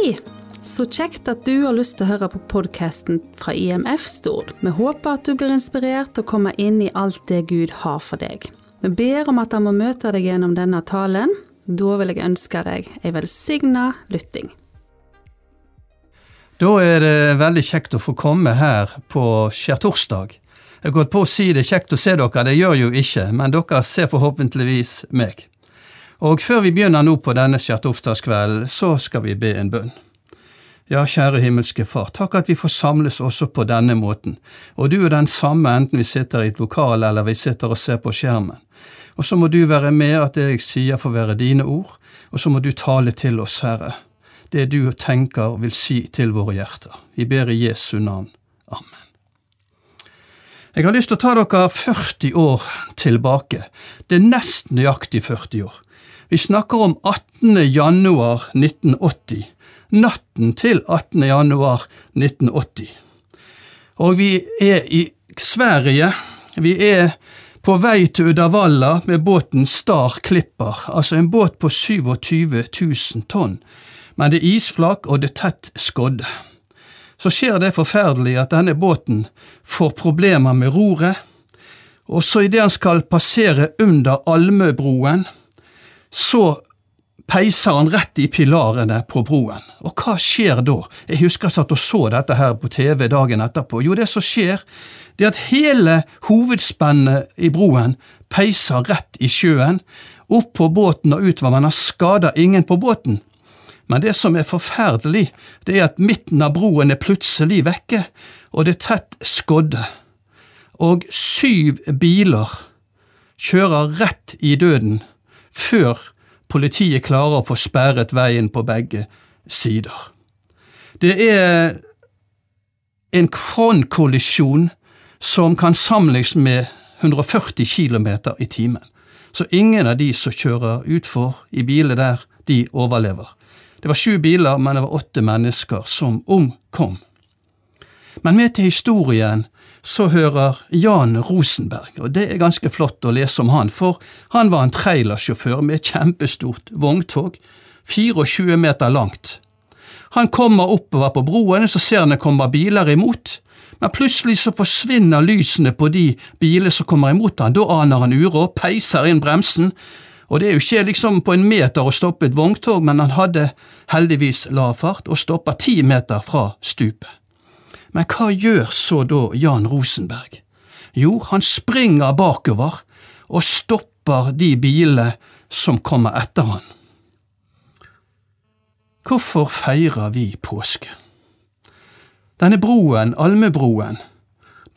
Hei! Så kjekt at du har lyst til å høre på podkasten fra IMF Stord. Vi håper at du blir inspirert til å komme inn i alt det Gud har for deg. Vi ber om at han må møte deg gjennom denne talen. Da vil jeg ønske deg ei velsigna lytting. Da er det veldig kjekt å få komme her på skjærtorsdag. Jeg har gått på å si det er kjekt å se dere, det gjør jo ikke, men dere ser forhåpentligvis meg. Og før vi begynner nå på denne skjærtorsdagskvelden, så skal vi be en bønn. Ja, kjære himmelske Far, takk at vi får samles også på denne måten, og du er den samme enten vi sitter i et lokal eller vi sitter og ser på skjermen. Og så må du være med at det jeg sier får være dine ord, og så må du tale til oss, Herre, det du tenker og vil si til våre hjerter. Vi ber i Jesu navn. Amen. Jeg har lyst til å ta dere 40 år tilbake. Det er nesten nøyaktig 40 år. Vi snakker om 18. januar 1980 natten til 18. januar 1980. Og vi er i Sverige. Vi er på vei til Uddavalla med båten Star Klipper, altså en båt på 27 000 tonn. Men det er isflak, og det er tett skodde. Så skjer det forferdelig at denne båten får problemer med roret, og så idet han skal passere under Almøbroen, så peiser han rett i pilarene på broen. Og hva skjer da? Jeg husker jeg satt og så dette her på TV dagen etterpå. Jo, det som skjer, det er at hele hovedspennet i broen peiser rett i sjøen, opp på båten og utover, men han skader ingen på båten. Men det som er forferdelig, det er at midten av broen er plutselig vekke, og det er tett skodde. Og syv biler kjører rett i døden før politiet klarer å få sperret veien på begge sider. Det er en frontkollisjon som kan sammenlignes med 140 km i timen. Så ingen av de som kjører utfor i biler der, de overlever. Det var sju biler, men det var åtte mennesker som omkom. Men med til historien så hører Jan Rosenberg, og det er ganske flott å lese om han, for han var en trailersjåfør med et kjempestort vogntog, 24 meter langt. Han kommer oppover på broen, så ser han det kommer biler imot, men plutselig så forsvinner lysene på de bilene som kommer imot han. Da aner han uråd, peiser inn bremsen, og det er jo ikke liksom på en meter å stoppe et vogntog, men han hadde heldigvis lav fart og stoppa ti meter fra stupet. Men hva gjør så da Jan Rosenberg? Jo, han springer bakover og stopper de bilene som kommer etter han. Hvorfor feirer vi påske? Denne broen, Almebroen,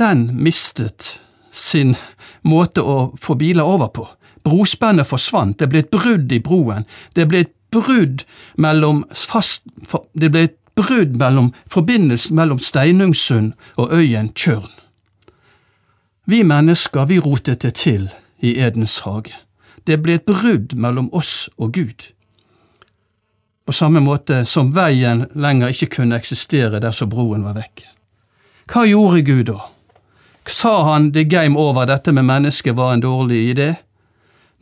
den mistet sin måte å få biler over på. Brospennet forsvant, det ble et brudd i broen, det ble et brudd mellom fast, det ble et brudd mellom forbindelsen mellom Steinungsund og øyen Tjørn. Vi mennesker, vi rotet det til i Edens hage. Det ble et brudd mellom oss og Gud. På samme måte som veien lenger ikke kunne eksistere dersom broen var vekke. Hva gjorde Gud da? Sa han det game over, dette med mennesket var en dårlig idé?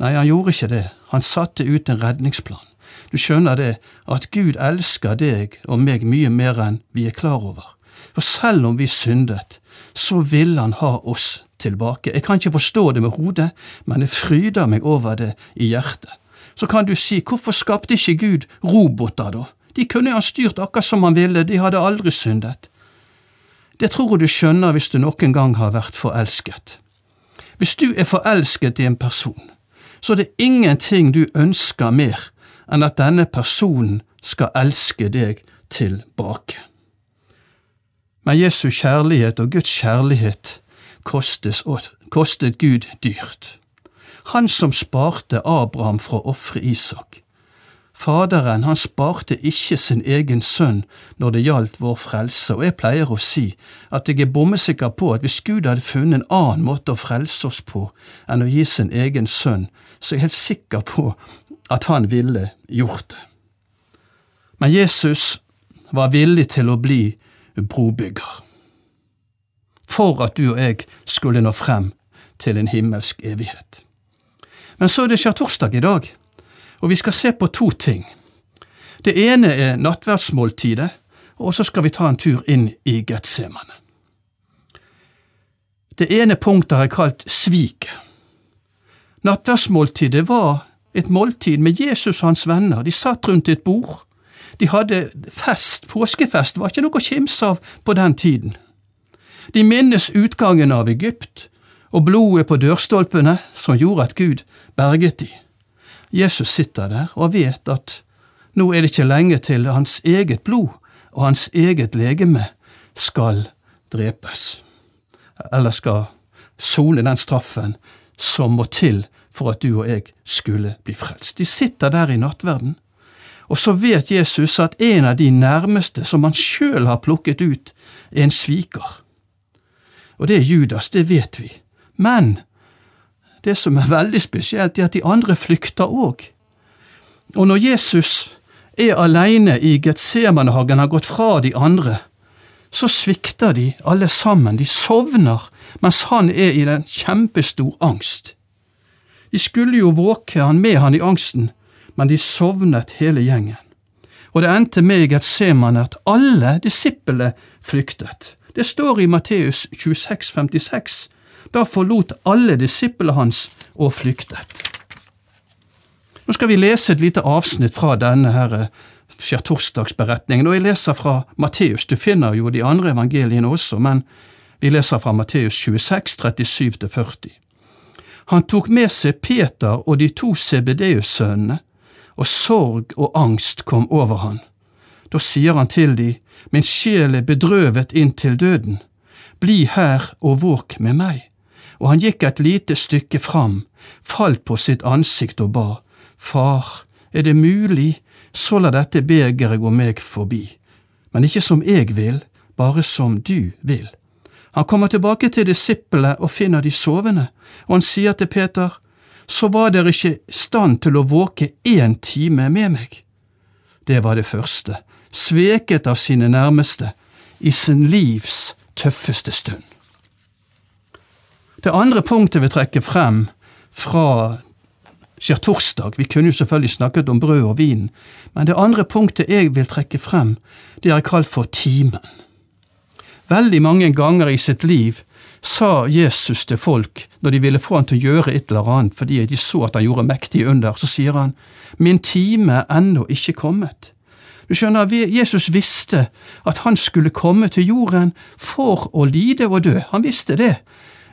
Nei, han gjorde ikke det. Han satte ut en redningsplan. Du skjønner det, at Gud elsker deg og meg mye mer enn vi er klar over. For selv om vi syndet, så vil Han ha oss tilbake. Jeg kan ikke forstå det med hodet, men jeg fryder meg over det i hjertet. Så kan du si, hvorfor skapte ikke Gud roboter, da? De kunne ha styrt akkurat som han ville, de hadde aldri syndet. Det tror jeg du skjønner hvis du noen gang har vært forelsket. Hvis du er forelsket i en person, så er det ingenting du ønsker mer enn at denne personen skal elske deg tilbake. Men Jesu kjærlighet og Guds kjærlighet kostet Gud dyrt. Han som sparte Abraham fra å ofre Isak. Faderen han sparte ikke sin egen sønn når det gjaldt vår frelse, og jeg pleier å si at jeg er bommesikker på at hvis Gud hadde funnet en annen måte å frelse oss på enn å gi sin egen sønn, så er jeg helt sikker på at han ville gjort det. Men Jesus var villig til å bli brobygger. For at du og jeg skulle nå frem til en himmelsk evighet. Men så er det skjærtorsdag i dag, og vi skal se på to ting. Det ene er nattverdsmåltidet, og så skal vi ta en tur inn i Getsemane. Det ene punktet er kalt sviket. Nattverdsmåltidet var et måltid med Jesus og hans venner. De satt rundt et bord. De hadde fest, påskefest, var ikke noe å kimse av på den tiden. De minnes utgangen av Egypt og blodet på dørstolpene som gjorde at Gud berget de. Jesus sitter der og vet at nå er det ikke lenge til hans eget blod og hans eget legeme skal drepes, eller skal sone den straffen som må til for at du og jeg skulle bli frelst. De sitter der i nattverden, og så vet Jesus at en av de nærmeste som han sjøl har plukket ut, er en sviker. Og det er Judas, det vet vi. Men det som er veldig spesielt, er at de andre flykter òg. Og når Jesus er aleine i Getsemanehagen, har gått fra de andre, så svikter de alle sammen. De sovner mens han er i den kjempestor angst. De skulle jo våke han med han i angsten, men de sovnet hele gjengen. Og det endte med i Getsemane at alle disiplene flyktet. Det står i Matteus 26, 56. Da forlot alle disiplene hans og flyktet. Nå skal vi lese et lite avsnitt fra denne her eh, skjærtorsdagsberetningen, og jeg leser fra Matteus. Du finner jo de andre evangeliene også, men vi leser fra Matteus 26, 37-40. Han tok med seg Peter og de to CBDU-sønnene, og sorg og angst kom over han. Da sier han til de, Min sjel er bedrøvet inntil døden. Bli her og våk med meg. Og han gikk et lite stykke fram, falt på sitt ansikt og ba, Far, er det mulig, så la dette begeret gå meg forbi, men ikke som jeg vil, bare som du vil. Han kommer tilbake til disiplene og finner de sovende, og han sier til Peter, så var dere ikke i stand til å våke én time med meg. Det var det første, sveket av sine nærmeste, i sin livs tøffeste stund. Det andre punktet vi trekker frem fra skjærtorsdag. Vi kunne jo selvfølgelig snakket om brød og vin, men det andre punktet jeg vil trekke frem, det er kalt for timen. Veldig mange ganger i sitt liv sa Jesus til folk når de ville få han til å gjøre et eller annet fordi de så at han gjorde mektige under, så sier han min time er ennå ikke kommet. Du skjønner, Jesus visste at han skulle komme til jorden for å lide og dø. Han visste det.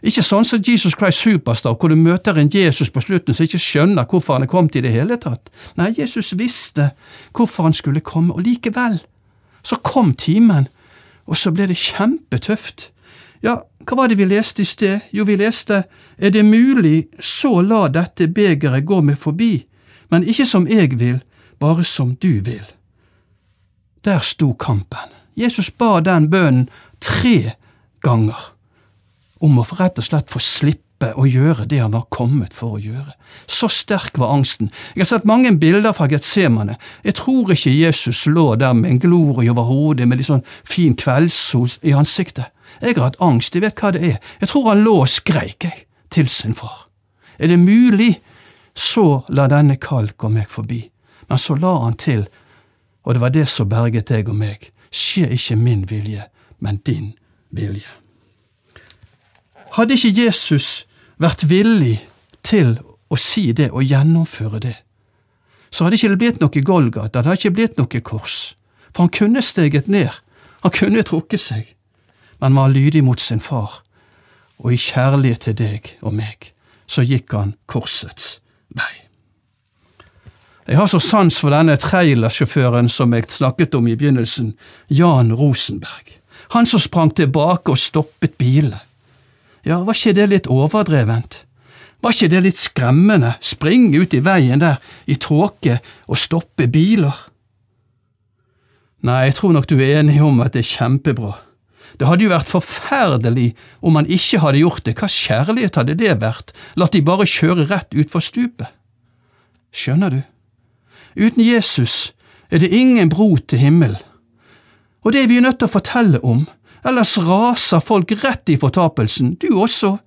Ikke sånn som Jesus Christ Superstar, hvor du møter en Jesus på slutten som ikke skjønner hvorfor han er kommet i det hele tatt. Nei, Jesus visste hvorfor han skulle komme, og likevel så kom timen, og så ble det kjempetøft. Ja, hva var det vi leste i sted? Jo, vi leste Er det mulig, så la dette begeret gå meg forbi, men ikke som jeg vil, bare som du vil. Der sto kampen. Jesus ba den bønnen tre ganger om å rett og slett få slippe å gjøre det han var kommet for å gjøre. Så sterk var angsten. Jeg har sett mange bilder fra Getsemane. Jeg tror ikke Jesus lå der med en glorie over hodet, med litt sånn fin kveldssol i ansiktet. Jeg har hatt angst, jeg vet hva det er. Jeg tror han lå og skreik, jeg, til sin far. Er det mulig, så la denne kall gå meg forbi. Men så la han til, og det var det som berget deg og meg. Skje ikke min vilje, men din vilje. Hadde ikke Jesus vært villig til å si det og gjennomføre det, så hadde ikke det blitt noe Golgata, det hadde ikke blitt noe kors. For han kunne steget ned, han kunne trukket seg, men var lydig mot sin far, og i kjærlighet til deg og meg, så gikk han korsets vei. Jeg har så sans for denne trailersjåføren som jeg snakket om i begynnelsen, Jan Rosenberg. Han som sprang tilbake og stoppet bilene. Ja, var ikke det litt overdrevent? Var ikke det litt skremmende, springe ut i veien der i tåke og stoppe biler? Nei, jeg tror nok du er enig om at det er kjempebra. Det hadde jo vært forferdelig om han ikke hadde gjort det, hva kjærlighet hadde det vært, latt de bare kjøre rett utfor stupet? Skjønner du? Uten Jesus er det ingen bro til himmelen. Og det er vi nødt til å fortelle om, ellers raser folk rett i fortapelsen, du også,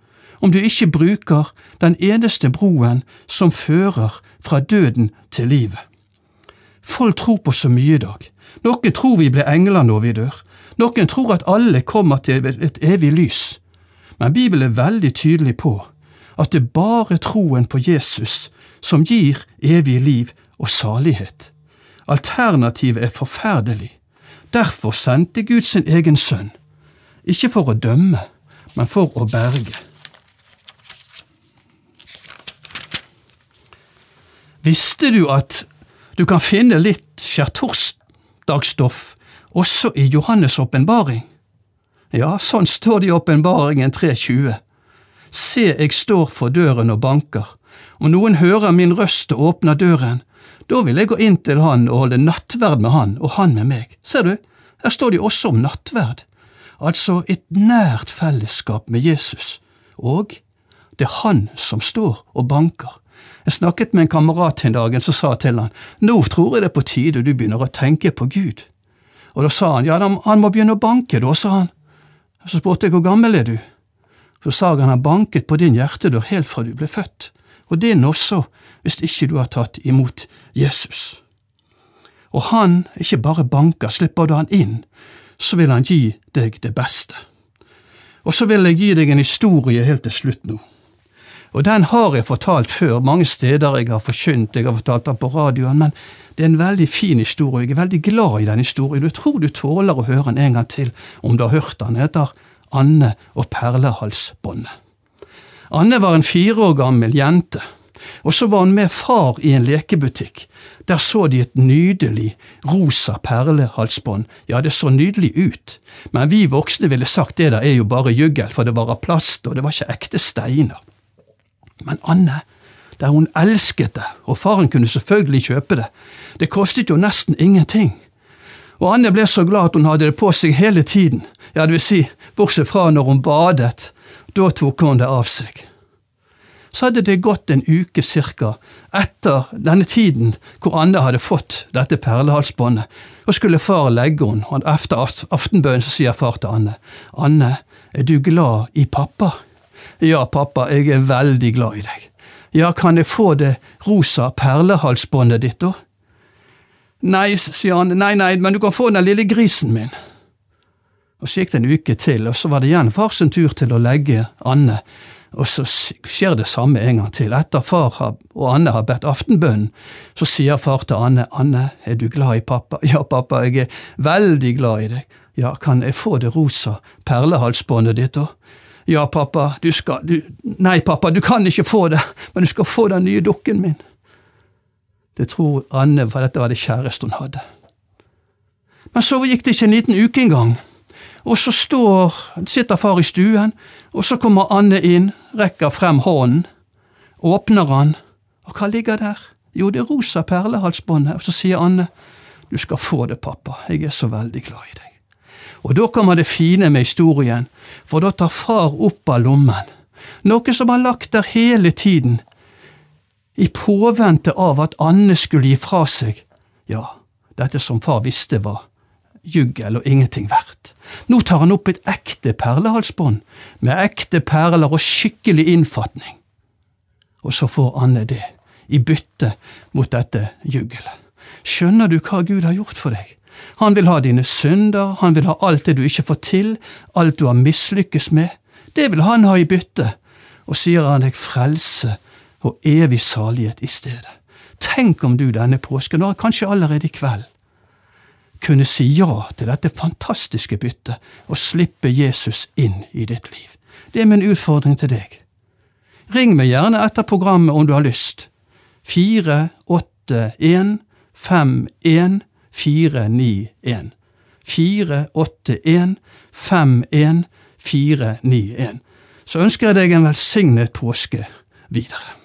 om du ikke bruker den eneste broen som fører fra døden til livet. Folk tror på så mye i dag. Noen tror vi blir engler når vi dør. Noen tror at alle kommer til et evig lys. Men Bibelen er veldig tydelig på at det er bare troen på Jesus som gir evig liv og salighet. Alternativet er forferdelig. Derfor sendte Gud sin egen sønn, ikke for å dømme, men for å berge. Visste du at du kan finne litt skjærtorsdagsstoff også i Johannes' åpenbaring? Ja, sånn står det i Åpenbaringen 3.20. Se, jeg står for døren og banker. Om noen hører min røst og åpner døren, da vil jeg gå inn til han og holde nattverd med han og han med meg. Ser du, her står det også om nattverd, altså et nært fellesskap med Jesus, og det er han som står og banker. Jeg snakket med en kamerat en dag som sa til han, nå tror jeg det er på tide du begynner å tenke på Gud. Og da sa han, ja, han må begynne å banke da, sa han. Så spurte jeg hvor gammel er du? Så sa han han banket på din hjertedør helt fra du ble født, og din også, hvis ikke du har tatt imot Jesus. Og han ikke bare banker, slipper du han inn, så vil han gi deg det beste. Og så vil jeg gi deg en historie helt til slutt nå. Og den har jeg fortalt før, mange steder jeg har forkynt, jeg har fortalt den på radioen, men det er en veldig fin historie. Jeg er veldig glad i den historien. Jeg tror du tåler å høre den en gang til, om du har hørt den. Den heter Anne og perlehalsbåndet. Anne var en fire år gammel jente, og så var hun med far i en lekebutikk. Der så de et nydelig rosa perlehalsbånd. Ja, det så nydelig ut, men vi voksne ville sagt det der er jo bare juggel, for det var av plast, og det var ikke ekte steiner. Men Anne der hun elsket det, og faren kunne selvfølgelig kjøpe det. Det kostet jo nesten ingenting. Og Anne ble så glad at hun hadde det på seg hele tiden, ja, det vil si, bortsett fra når hun badet, da tok hun det av seg. Så hadde det gått en uke cirka etter denne tiden hvor Anne hadde fått dette perlehalsbåndet, og skulle far legge henne, og efter aftenbønnen så sier far til Anne, Anne, er du glad i pappa? Ja, pappa, jeg er veldig glad i deg. Ja, kan jeg få det rosa perlehalsbåndet ditt, da? Nei, sier han, nei, nei, men du kan få den lille grisen min. Og Så gikk det en uke til, og så var det igjen far sin tur til å legge Anne, og så skjer det samme en gang til. Etter far og Anne har bedt aftenbønnen, så sier far til Anne, Anne, er du glad i pappa? Ja, pappa, jeg er veldig glad i deg. Ja, kan jeg få det rosa perlehalsbåndet ditt, da? Ja, pappa, du skal du, Nei, pappa, du kan ikke få det, men du skal få den nye dukken min. Det tror Anne, for dette var det kjæreste hun hadde. Men så gikk det ikke en liten uke engang, og så står, sitter far i stuen, og så kommer Anne inn, rekker frem hånden, åpner han, og hva ligger der? Jo, det er rosa perlehalsbåndet, og så sier Anne, du skal få det, pappa, jeg er så veldig glad i deg. Og da kommer det fine med historien, for da tar far opp av lommen, noe som har lagt der hele tiden, i påvente av at Anne skulle gi fra seg, ja, dette som far visste var juggel og ingenting verdt. Nå tar han opp et ekte perlehalsbånd, med ekte perler og skikkelig innfatning. Og så får Anne det, i bytte mot dette juggelet. Skjønner du hva Gud har gjort for deg? Han vil ha dine synder, han vil ha alt det du ikke får til, alt du har mislykkes med. Det vil han ha i bytte, og sier han deg frelse og evig salighet i stedet. Tenk om du denne påsken, og kanskje allerede i kveld, kunne si ja til dette fantastiske byttet og slippe Jesus inn i ditt liv. Det er min utfordring til deg. Ring meg gjerne etter programmet om du har lyst. 481 51 491. 481 51 491. Så ønsker jeg deg en velsignet påske videre.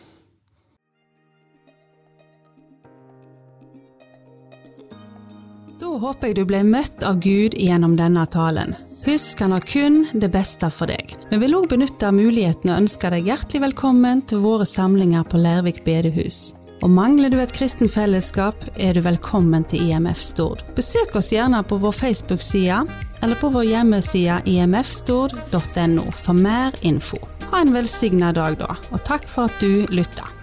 Håper jeg du ble møtt av Gud gjennom denne talen. Husk, han har kun det beste for deg. Vi vil òg benytte muligheten og ønske deg hjertelig velkommen til våre samlinger på Lærvik bedehus. Og mangler du et kristen fellesskap, er du velkommen til IMF Stord. Besøk oss gjerne på vår Facebook-side eller på vår hjemmeside imfstord.no for mer info. Ha en velsigna dag, da, og takk for at du lytta.